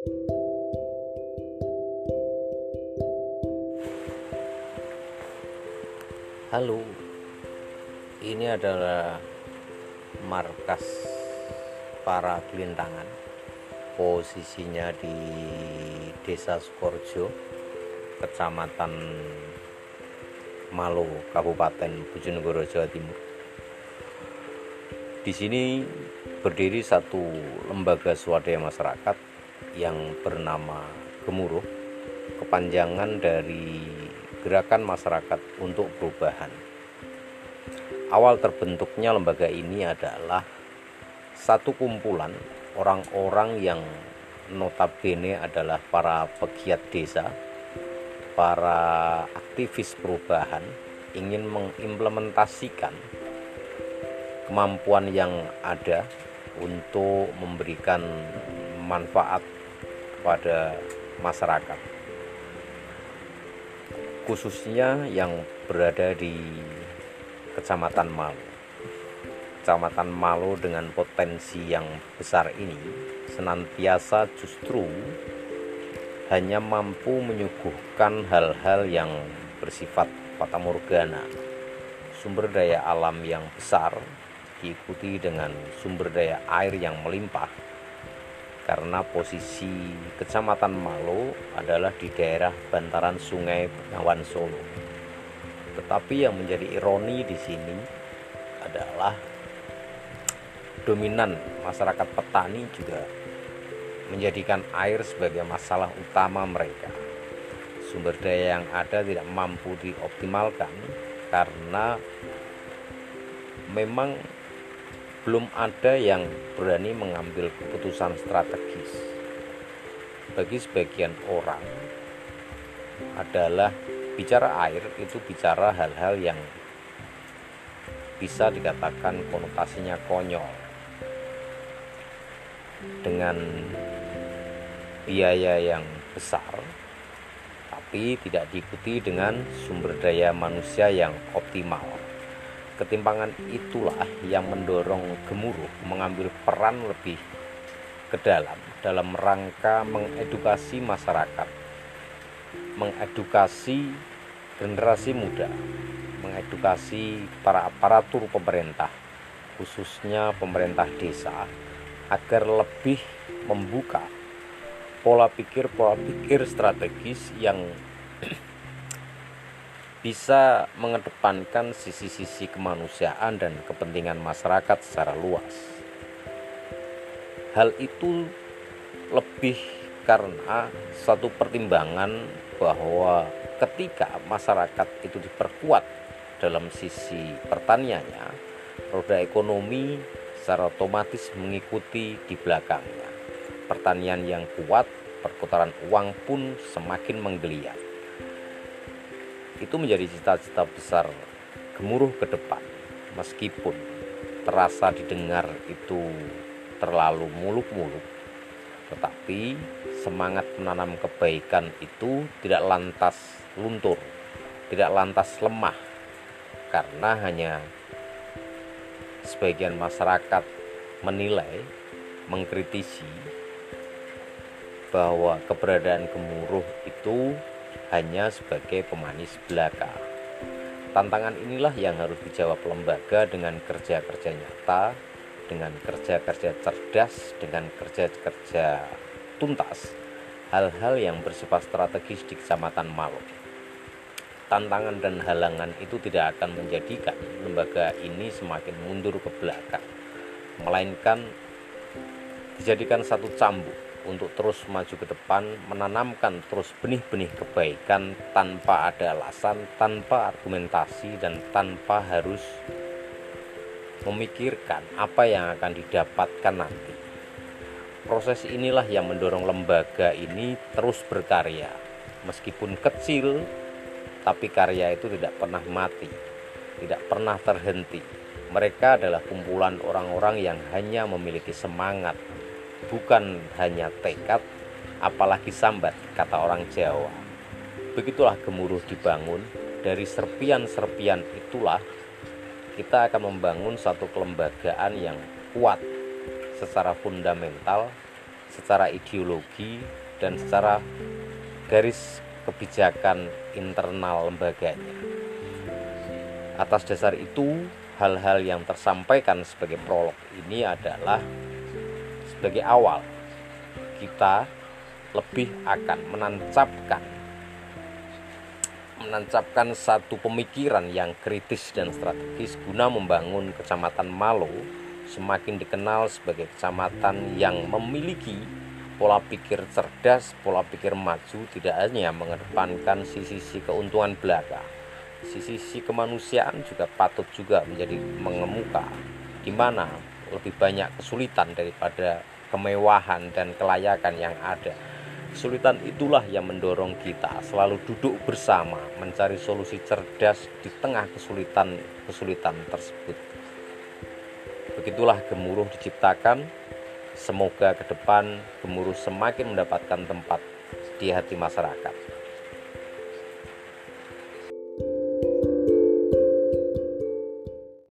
Halo, ini adalah markas para gelintangan. Posisinya di Desa Sukorjo, Kecamatan Malo, Kabupaten Bojonegoro, Jawa Timur. Di sini berdiri satu lembaga swadaya masyarakat yang bernama Gemuruh, kepanjangan dari Gerakan Masyarakat untuk Perubahan. Awal terbentuknya lembaga ini adalah satu kumpulan orang-orang yang notabene adalah para pegiat desa, para aktivis perubahan ingin mengimplementasikan kemampuan yang ada untuk memberikan manfaat kepada masyarakat khususnya yang berada di Kecamatan Malu. Kecamatan Malu dengan potensi yang besar ini senantiasa justru hanya mampu menyuguhkan hal-hal yang bersifat fata morgana. Sumber daya alam yang besar diikuti dengan sumber daya air yang melimpah karena posisi Kecamatan Malo adalah di daerah bantaran Sungai Bengawan Solo. Tetapi yang menjadi ironi di sini adalah dominan masyarakat petani juga menjadikan air sebagai masalah utama mereka. Sumber daya yang ada tidak mampu dioptimalkan karena memang belum ada yang berani mengambil keputusan strategis. Bagi sebagian orang adalah bicara air itu bicara hal-hal yang bisa dikatakan konotasinya konyol. Dengan biaya yang besar tapi tidak diikuti dengan sumber daya manusia yang optimal ketimpangan itulah yang mendorong gemuruh mengambil peran lebih ke dalam dalam rangka mengedukasi masyarakat mengedukasi generasi muda mengedukasi para aparatur pemerintah khususnya pemerintah desa agar lebih membuka pola pikir pola pikir strategis yang bisa mengedepankan sisi-sisi kemanusiaan dan kepentingan masyarakat secara luas. Hal itu lebih karena satu pertimbangan bahwa ketika masyarakat itu diperkuat dalam sisi pertaniannya, roda ekonomi secara otomatis mengikuti di belakangnya. Pertanian yang kuat, perputaran uang pun semakin menggeliat itu menjadi cita-cita besar gemuruh ke depan. Meskipun terasa didengar itu terlalu muluk-muluk tetapi semangat menanam kebaikan itu tidak lantas luntur tidak lantas lemah karena hanya sebagian masyarakat menilai mengkritisi bahwa keberadaan gemuruh itu hanya sebagai pemanis belaka. Tantangan inilah yang harus dijawab lembaga dengan kerja-kerja nyata, dengan kerja-kerja cerdas, dengan kerja-kerja tuntas, hal-hal yang bersifat strategis di Kecamatan Malu. Tantangan dan halangan itu tidak akan menjadikan lembaga ini semakin mundur ke belakang, melainkan dijadikan satu cambuk untuk terus maju ke depan, menanamkan terus benih-benih kebaikan tanpa ada alasan, tanpa argumentasi, dan tanpa harus memikirkan apa yang akan didapatkan nanti. Proses inilah yang mendorong lembaga ini terus berkarya, meskipun kecil, tapi karya itu tidak pernah mati, tidak pernah terhenti. Mereka adalah kumpulan orang-orang yang hanya memiliki semangat, bukan hanya tekad, apalagi sambat, kata orang Jawa. Begitulah gemuruh dibangun, dari serpian-serpian itulah kita akan membangun satu kelembagaan yang kuat secara fundamental, secara ideologi dan secara garis kebijakan internal lembaganya. Atas dasar itu, hal-hal yang tersampaikan sebagai prolog ini adalah sebagai awal kita lebih akan menancapkan menancapkan satu pemikiran yang kritis dan strategis guna membangun Kecamatan Malo semakin dikenal sebagai kecamatan yang memiliki pola pikir cerdas, pola pikir maju tidak hanya mengedepankan sisi-sisi keuntungan belaka. Sisi-sisi kemanusiaan juga patut juga menjadi mengemuka di mana lebih banyak kesulitan daripada kemewahan dan kelayakan yang ada. Kesulitan itulah yang mendorong kita selalu duduk bersama mencari solusi cerdas di tengah kesulitan-kesulitan tersebut. Begitulah gemuruh diciptakan Semoga ke depan gemuruh semakin mendapatkan tempat di hati masyarakat.